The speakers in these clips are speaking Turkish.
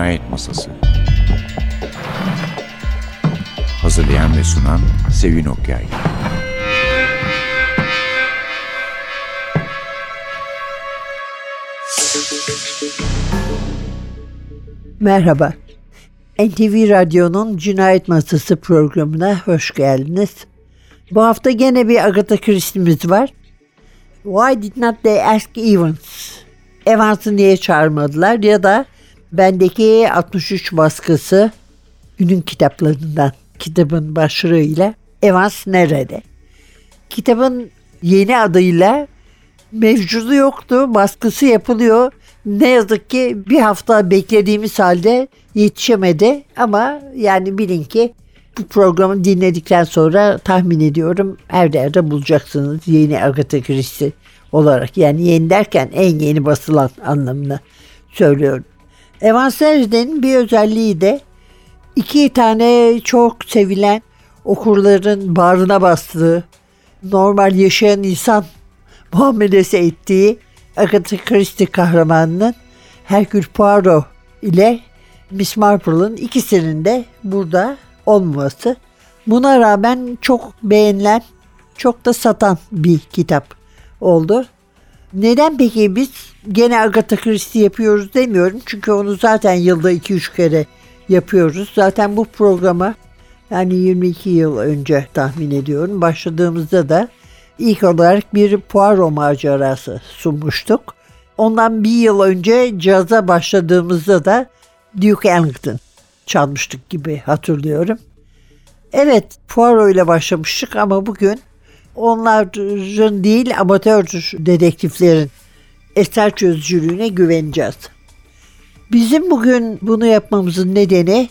Cinayet Masası Hazırlayan ve sunan Sevin Okyay Merhaba. NTV Radyo'nun Cinayet Masası programına hoş geldiniz. Bu hafta gene bir Agatha Christie'miz var. Why did not they ask Evans? Evans'ı niye çağırmadılar ya da bendeki 63 baskısı günün kitaplarından kitabın başlığıyla Evans nerede? Kitabın yeni adıyla mevcudu yoktu, baskısı yapılıyor. Ne yazık ki bir hafta beklediğimiz halde yetişemedi ama yani bilin ki bu programı dinledikten sonra tahmin ediyorum her yerde bulacaksınız yeni Agatha Christie olarak. Yani yeni derken en yeni basılan anlamına söylüyorum. Evans Eride'nin bir özelliği de iki tane çok sevilen okurların bağrına bastığı, normal yaşayan insan muamelesi ettiği Agatha Christie kahramanının Hercule Poirot ile Miss Marple'ın ikisinin de burada olmaması. Buna rağmen çok beğenilen, çok da satan bir kitap oldu. Neden peki biz gene Agatha Christie yapıyoruz demiyorum. Çünkü onu zaten yılda 2-3 kere yapıyoruz. Zaten bu programa yani 22 yıl önce tahmin ediyorum başladığımızda da ilk olarak bir Poirot macerası sunmuştuk. Ondan bir yıl önce caza başladığımızda da Duke Ellington çalmıştık gibi hatırlıyorum. Evet Poirot ile başlamıştık ama bugün onların değil amatör dedektiflerin eser çözücülüğüne güveneceğiz. Bizim bugün bunu yapmamızın nedeni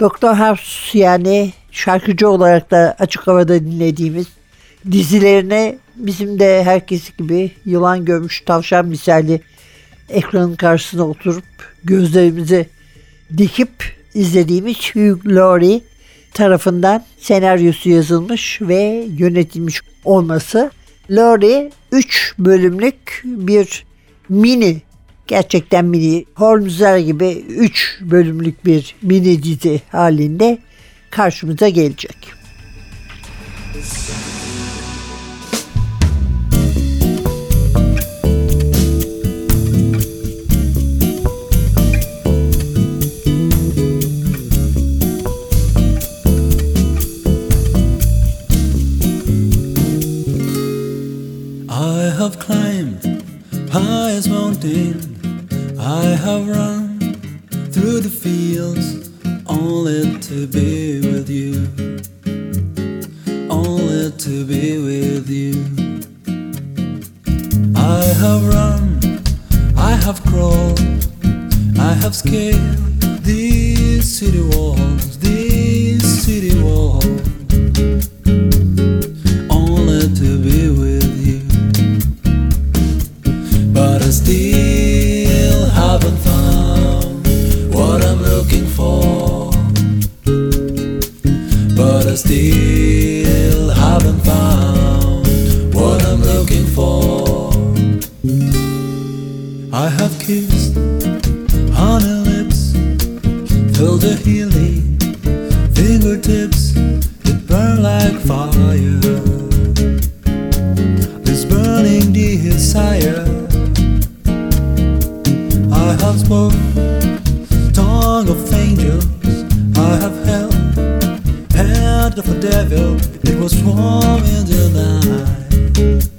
Doktor House yani şarkıcı olarak da açık havada dinlediğimiz dizilerine bizim de herkes gibi yılan görmüş tavşan misali ekranın karşısına oturup gözlerimizi dikip izlediğimiz Hugh Laurie tarafından senaryosu yazılmış ve yönetilmiş olması. Laurie 3 bölümlük bir mini gerçekten mini Holmes'lar gibi 3 bölümlük bir mini dizi halinde karşımıza gelecek. Have climbed highest mountain. I have run through the fields only to be with you. Only to be with you. I have run, I have crawled, I have scaled these city walls, will delight.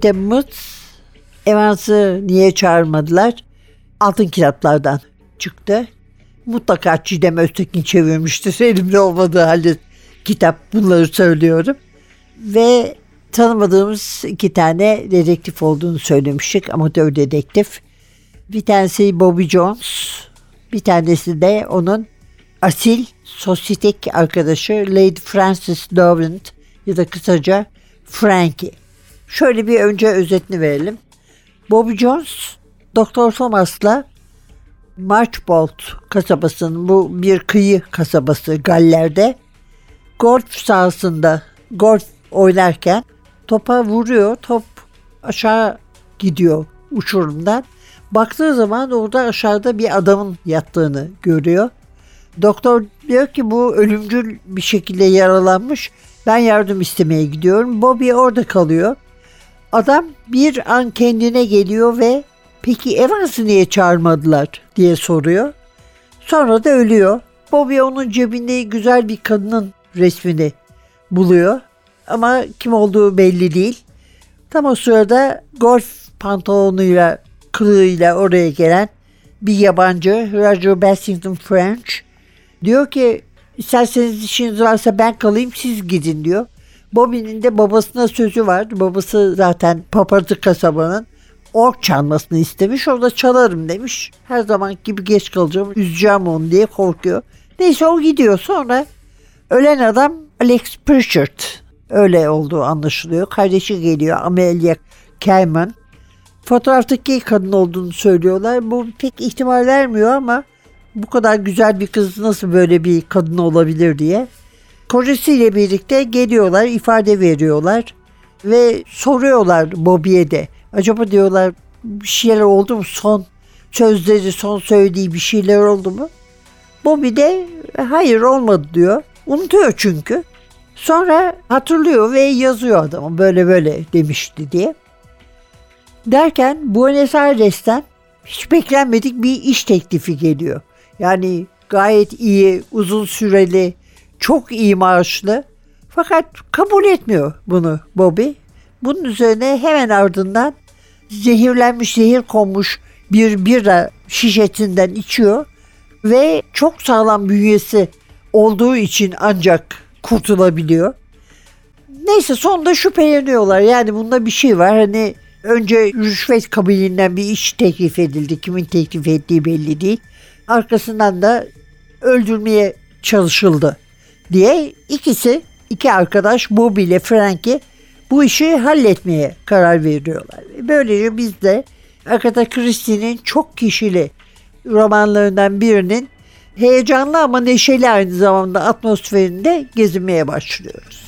Kitabımız Evans'ı niye çağırmadılar? Altın kitaplardan çıktı. Mutlaka Çiğdem Öztekin çevirmiştir. Elimde olmadığı halde kitap bunları söylüyorum. Ve tanımadığımız iki tane dedektif olduğunu söylemiştik. Amatör dedektif. Bir tanesi Bobby Jones. Bir tanesi de onun asil sosyetik arkadaşı Lady Frances Derwent ya da kısaca Frankie. Şöyle bir önce özetini verelim. Bobby Jones, Doktor Thomas'la Marchbold kasabasının bu bir kıyı kasabası Galler'de golf sahasında golf oynarken topa vuruyor. Top aşağı gidiyor uçurumdan. Baktığı zaman orada aşağıda bir adamın yattığını görüyor. Doktor diyor ki bu ölümcül bir şekilde yaralanmış. Ben yardım istemeye gidiyorum. Bobby orada kalıyor. Adam bir an kendine geliyor ve peki Evans'ı niye çağırmadılar diye soruyor. Sonra da ölüyor. Bobby onun cebinde güzel bir kadının resmini buluyor. Ama kim olduğu belli değil. Tam o sırada golf pantolonuyla, kılığıyla oraya gelen bir yabancı Roger Bassington French diyor ki isterseniz işiniz varsa ben kalayım siz gidin diyor. Bobby'nin de babasına sözü var. Babası zaten papazı kasabanın ork çalmasını istemiş. Orada çalarım demiş. Her zaman gibi geç kalacağım. Üzeceğim onu diye korkuyor. Neyse o gidiyor. Sonra ölen adam Alex Pritchard. Öyle olduğu anlaşılıyor. Kardeşi geliyor Amelia Kayman. Fotoğraftaki kadın olduğunu söylüyorlar. Bu pek ihtimal vermiyor ama bu kadar güzel bir kız nasıl böyle bir kadın olabilir diye. Kocasıyla birlikte geliyorlar, ifade veriyorlar ve soruyorlar Bobby'ye de. Acaba diyorlar bir şeyler oldu mu? Son sözleri, son söylediği bir şeyler oldu mu? Bobby de hayır olmadı diyor. Unutuyor çünkü. Sonra hatırlıyor ve yazıyor adamı böyle böyle demişti diye. Derken Buenos Aires'ten hiç beklenmedik bir iş teklifi geliyor. Yani gayet iyi, uzun süreli, çok iyi maaşlı. Fakat kabul etmiyor bunu Bobby. Bunun üzerine hemen ardından zehirlenmiş, zehir konmuş bir bira şişesinden içiyor ve çok sağlam bünyesi olduğu için ancak kurtulabiliyor. Neyse sonunda şüpheleniyorlar. Yani bunda bir şey var. Hani önce rüşvet kabiliğinden bir iş teklif edildi. Kimin teklif ettiği belli değil. Arkasından da öldürmeye çalışıldı diye ikisi iki arkadaş Bobby ile Frankie bu işi halletmeye karar veriyorlar. Böylece biz de Agatha Christie'nin çok kişili romanlarından birinin heyecanlı ama neşeli aynı zamanda atmosferinde gezinmeye başlıyoruz.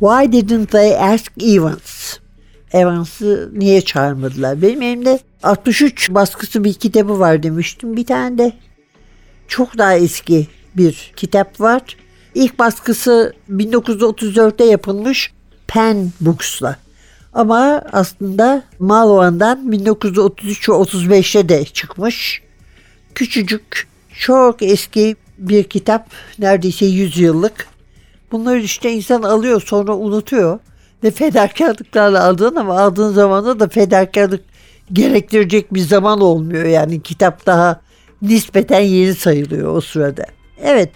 Why didn't they ask Evans? Evans'ı niye çağırmadılar? Benim elimde 63 baskısı bir kitabı var demiştim. Bir tane de çok daha eski bir kitap var. İlk baskısı 1934'te yapılmış Pen Books'la. Ama aslında Malvan'dan 1933 ve 35'te de çıkmış. Küçücük, çok eski bir kitap. Neredeyse 100 yıllık. Bunları işte insan alıyor sonra unutuyor. Ve fedakarlıklarla aldığın ama aldığın zamanda da fedakarlık gerektirecek bir zaman olmuyor. Yani kitap daha nispeten yeni sayılıyor o sırada. Evet.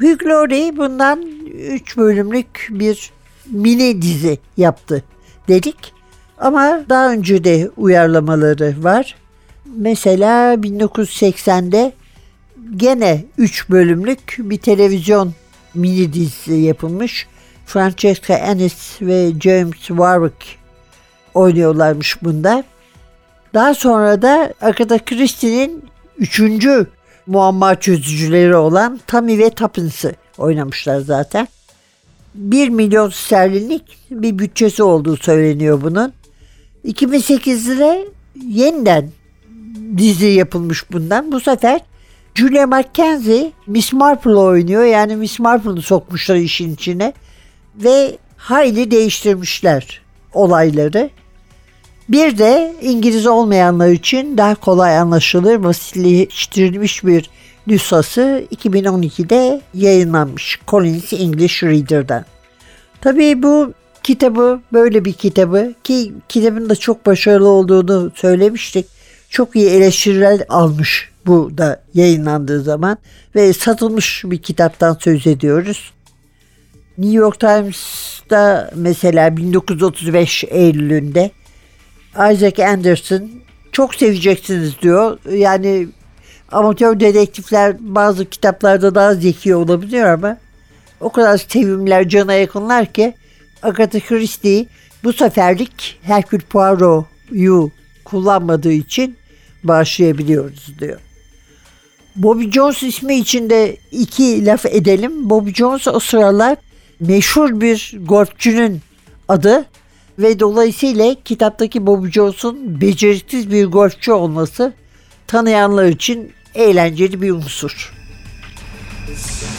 Hugh Laurie bundan 3 bölümlük bir mini dizi yaptı dedik. Ama daha önce de uyarlamaları var. Mesela 1980'de gene 3 bölümlük bir televizyon mini dizisi yapılmış. Francesca Ennis ve James Warwick oynuyorlarmış bunda. Daha sonra da Agatha Christie'nin üçüncü muamma çözücüleri olan Tammy ve Tuppence'ı oynamışlar zaten. 1 milyon sterlinlik bir bütçesi olduğu söyleniyor bunun. 2008'de yeniden dizi yapılmış bundan. Bu sefer Julia McKenzie Miss Marple oynuyor. Yani Miss Marple'ı sokmuşlar işin içine. Ve hayli değiştirmişler olayları. Bir de İngiliz olmayanlar için daha kolay anlaşılır basitleştirilmiş bir nüshası 2012'de yayınlanmış Collins English Reader'dan. Tabii bu kitabı böyle bir kitabı ki kitabın da çok başarılı olduğunu söylemiştik. Çok iyi eleştiriler almış bu da yayınlandığı zaman ve satılmış bir kitaptan söz ediyoruz. New York Times'ta mesela 1935 Eylül'ünde Isaac Anderson çok seveceksiniz diyor. Yani amatör dedektifler bazı kitaplarda daha zeki olabiliyor ama o kadar sevimler cana yakınlar ki Agatha Christie bu seferlik Hercule Poirot'u kullanmadığı için bağışlayabiliyoruz diyor. Bobby Jones ismi içinde iki laf edelim. Bobby Jones o sıralar meşhur bir golfçünün adı ve dolayısıyla kitaptaki Bobby Jones'un beceriksiz bir golfçü olması tanıyanlar için eğlenceli bir unsur. How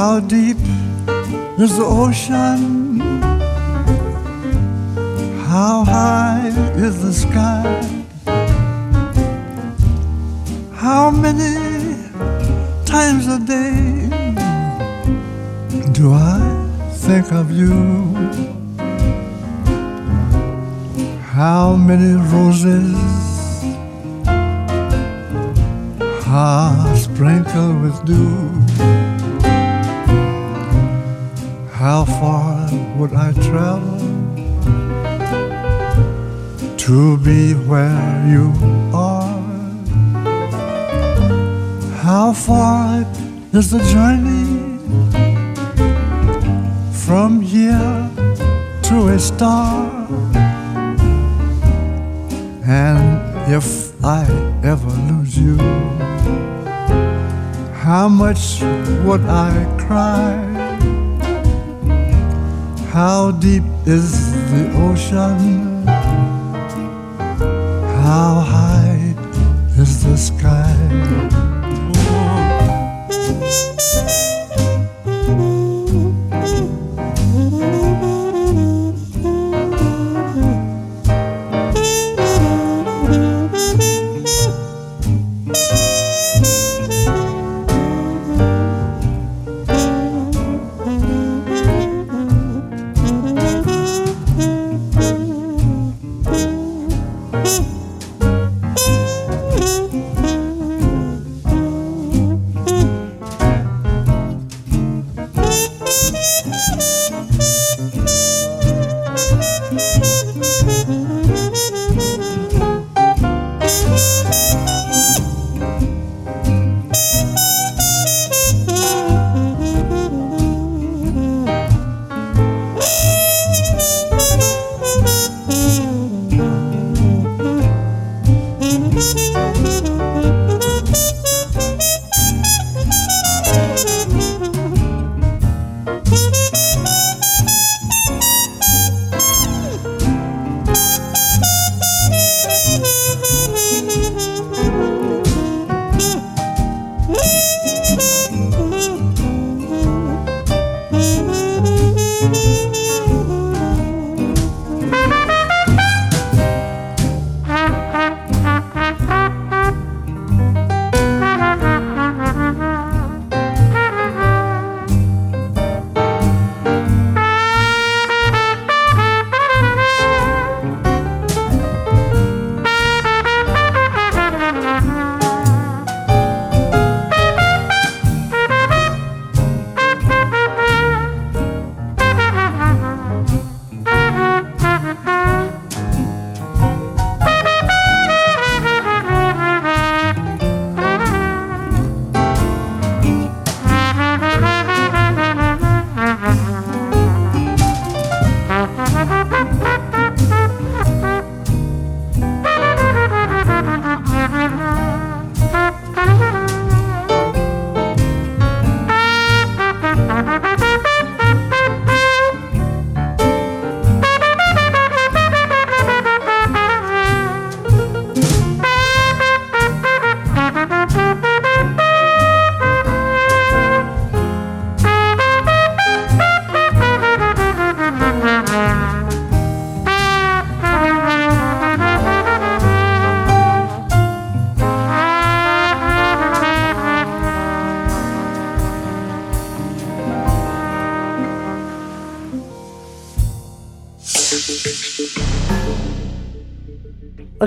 How deep is the ocean? How high is the sky? How many times a day do I think of you? How many roses are sprinkled with dew? How far would I travel to be where you are? How far is the journey from here to a star? And if I ever lose you, how much would I cry? How deep is the ocean? How high is the sky? Música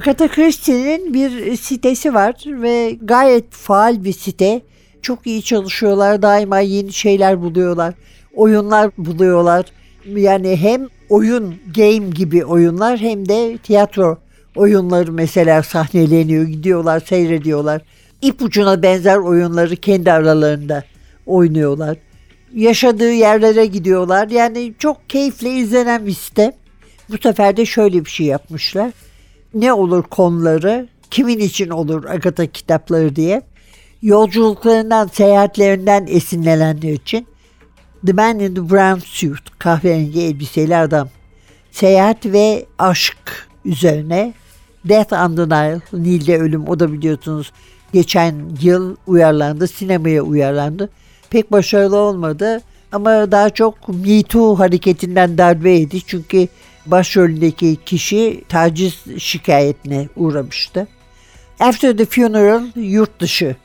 Agatha Christie'nin bir sitesi var ve gayet faal bir site. Çok iyi çalışıyorlar. Daima yeni şeyler buluyorlar. Oyunlar buluyorlar. Yani hem oyun, game gibi oyunlar hem de tiyatro oyunları mesela sahneleniyor. Gidiyorlar, seyrediyorlar. İpucuna benzer oyunları kendi aralarında oynuyorlar. Yaşadığı yerlere gidiyorlar. Yani çok keyifle izlenen bir site. Bu sefer de şöyle bir şey yapmışlar. Ne olur konuları, kimin için olur Agatha kitapları diye. Yolculuklarından, seyahatlerinden esinlenenler için The Man in the Brown Suit, kahverengi elbiseli adam. Seyahat ve aşk üzerine Death on the Nile, Nil'de ölüm o da biliyorsunuz geçen yıl uyarlandı, sinemaya uyarlandı. Pek başarılı olmadı ama daha çok Me Too hareketinden darbe yedi. Çünkü başrolündeki kişi taciz şikayetine uğramıştı. After the Funeral yurt dışı.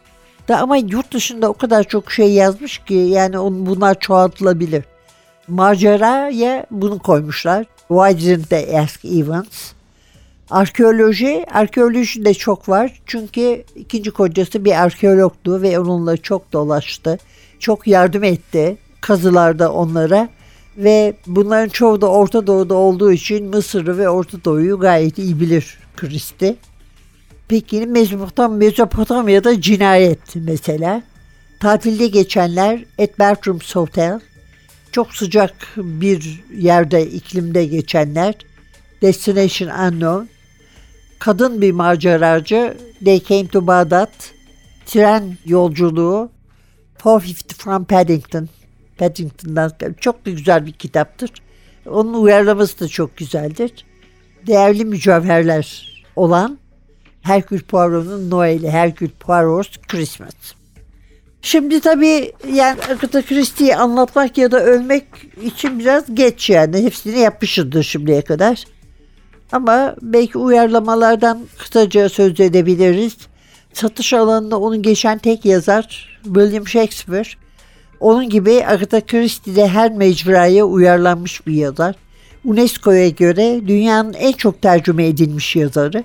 Da ama yurt dışında o kadar çok şey yazmış ki yani on, bunlar çoğaltılabilir. Maceraya bunu koymuşlar. Why didn't they ask Evans? Arkeoloji, arkeoloji de çok var. Çünkü ikinci kocası bir arkeologtu ve onunla çok dolaştı. Çok yardım etti kazılarda onlara. Ve bunların çoğu da Orta Doğu'da olduğu için Mısır'ı ve Orta Doğu'yu gayet iyi bilir Kristi. Peki Mezopotam, Mezopotamya'da cinayet mesela. Tatilde geçenler at Bertram's Hotel. Çok sıcak bir yerde, iklimde geçenler. Destination Unknown. Kadın bir maceracı. They Came to Baghdad. Tren yolculuğu. 450 from Paddington. Paddington'dan çok da güzel bir kitaptır. Onun uyarlaması da çok güzeldir. Değerli mücevherler olan Herkül Poirot'un Noel'i, Herkül Poirot's Christmas. Şimdi tabii yani Agatha Christie'yi anlatmak ya da övmek için biraz geç yani. Hepsini yapmışızdır şimdiye kadar. Ama belki uyarlamalardan kısaca söz edebiliriz. Satış alanında onun geçen tek yazar William Shakespeare. Onun gibi Agatha Christie de her mecraya uyarlanmış bir yazar. UNESCO'ya göre dünyanın en çok tercüme edilmiş yazarı.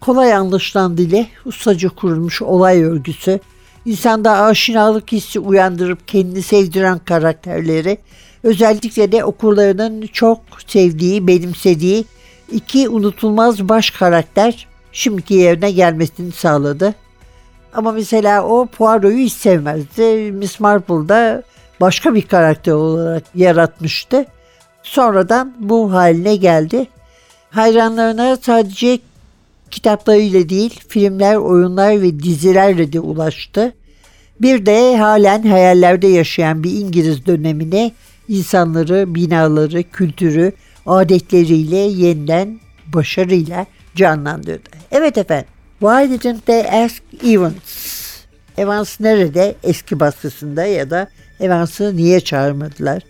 Kolay anlaşılan dile, ustaca kurulmuş olay örgüsü, insanda aşinalık hissi uyandırıp kendini sevdiren karakterleri, özellikle de okurlarının çok sevdiği, benimsediği iki unutulmaz baş karakter şimdiki yerine gelmesini sağladı. Ama mesela o Poirot'u hiç sevmezdi. Miss Marple da başka bir karakter olarak yaratmıştı. Sonradan bu haline geldi. Hayranlarına sadece kitaplarıyla değil, filmler, oyunlar ve dizilerle de ulaştı. Bir de halen hayallerde yaşayan bir İngiliz dönemine insanları, binaları, kültürü, adetleriyle yeniden başarıyla canlandırdı. Evet efendim. Why didn't they ask Evans? Evans nerede? Eski baskısında ya da Evans'ı niye çağırmadılar?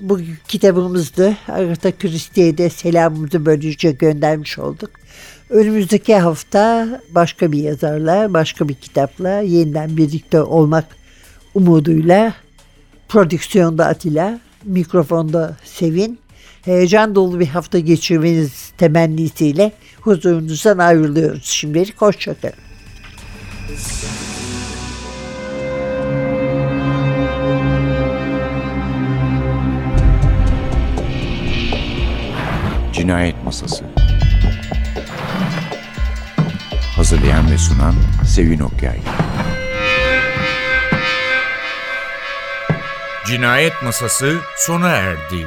Bu kitabımızdı. Agatha Christie'ye de selamımızı böylece göndermiş olduk. Önümüzdeki hafta başka bir yazarla, başka bir kitapla yeniden birlikte olmak umuduyla prodüksiyonda Atilla, mikrofonda Sevin, heyecan dolu bir hafta geçirmeniz temennisiyle huzurunuzdan ayrılıyoruz. Şimdilik hoşçakalın. Cinayet Masası Hazırlayan ve sunan Sevin Okyay Cinayet Masası sona erdi.